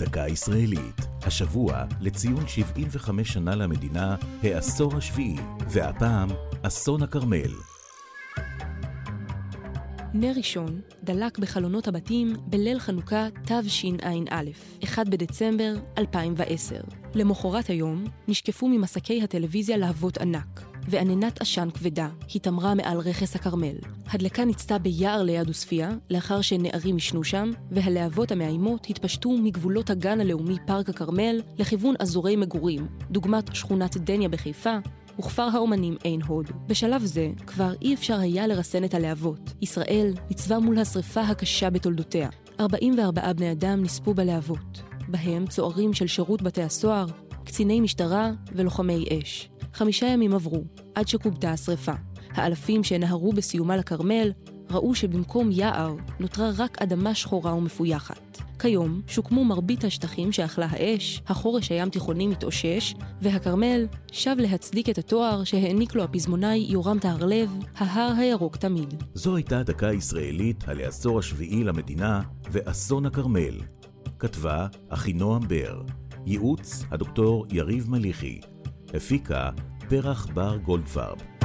דקה ישראלית, השבוע לציון 75 שנה למדינה, העשור השביעי, והפעם, אסון הכרמל. נר ראשון דלק בחלונות הבתים בליל חנוכה תשע"א, 1 בדצמבר 2010. למחרת היום נשקפו ממסקי הטלוויזיה להבות ענק, ועננת עשן כבדה התעמרה מעל רכס הכרמל. הדלקה ניצתה ביער ליד עוספיא, לאחר שנערים ישנו שם, והלהבות המאיימות התפשטו מגבולות הגן הלאומי פארק הכרמל לכיוון אזורי מגורים, דוגמת שכונת דניה בחיפה, וכפר האומנים עין הוד. בשלב זה כבר אי אפשר היה לרסן את הלהבות. ישראל ניצבה מול השרפה הקשה בתולדותיה. 44 בני אדם נספו בלהבות, בהם צוערים של שירות בתי הסוהר, קציני משטרה ולוחמי אש. חמישה ימים עברו, עד שכובתה השרפה. האלפים שנהרו בסיומה לכרמל, ראו שבמקום יער נותרה רק אדמה שחורה ומפויחת. כיום שוקמו מרבית השטחים שאכלה האש, החורש הים תיכוני מתאושש, והכרמל שב להצדיק את התואר שהעניק לו הפזמונאי יורם טהרלב, ההר הירוק תמיד. זו הייתה דקה ישראלית על העשור השביעי למדינה ואסון הכרמל. כתבה אחינועם בר, ייעוץ הדוקטור יריב מליחי, הפיקה פרח בר גולדפרב.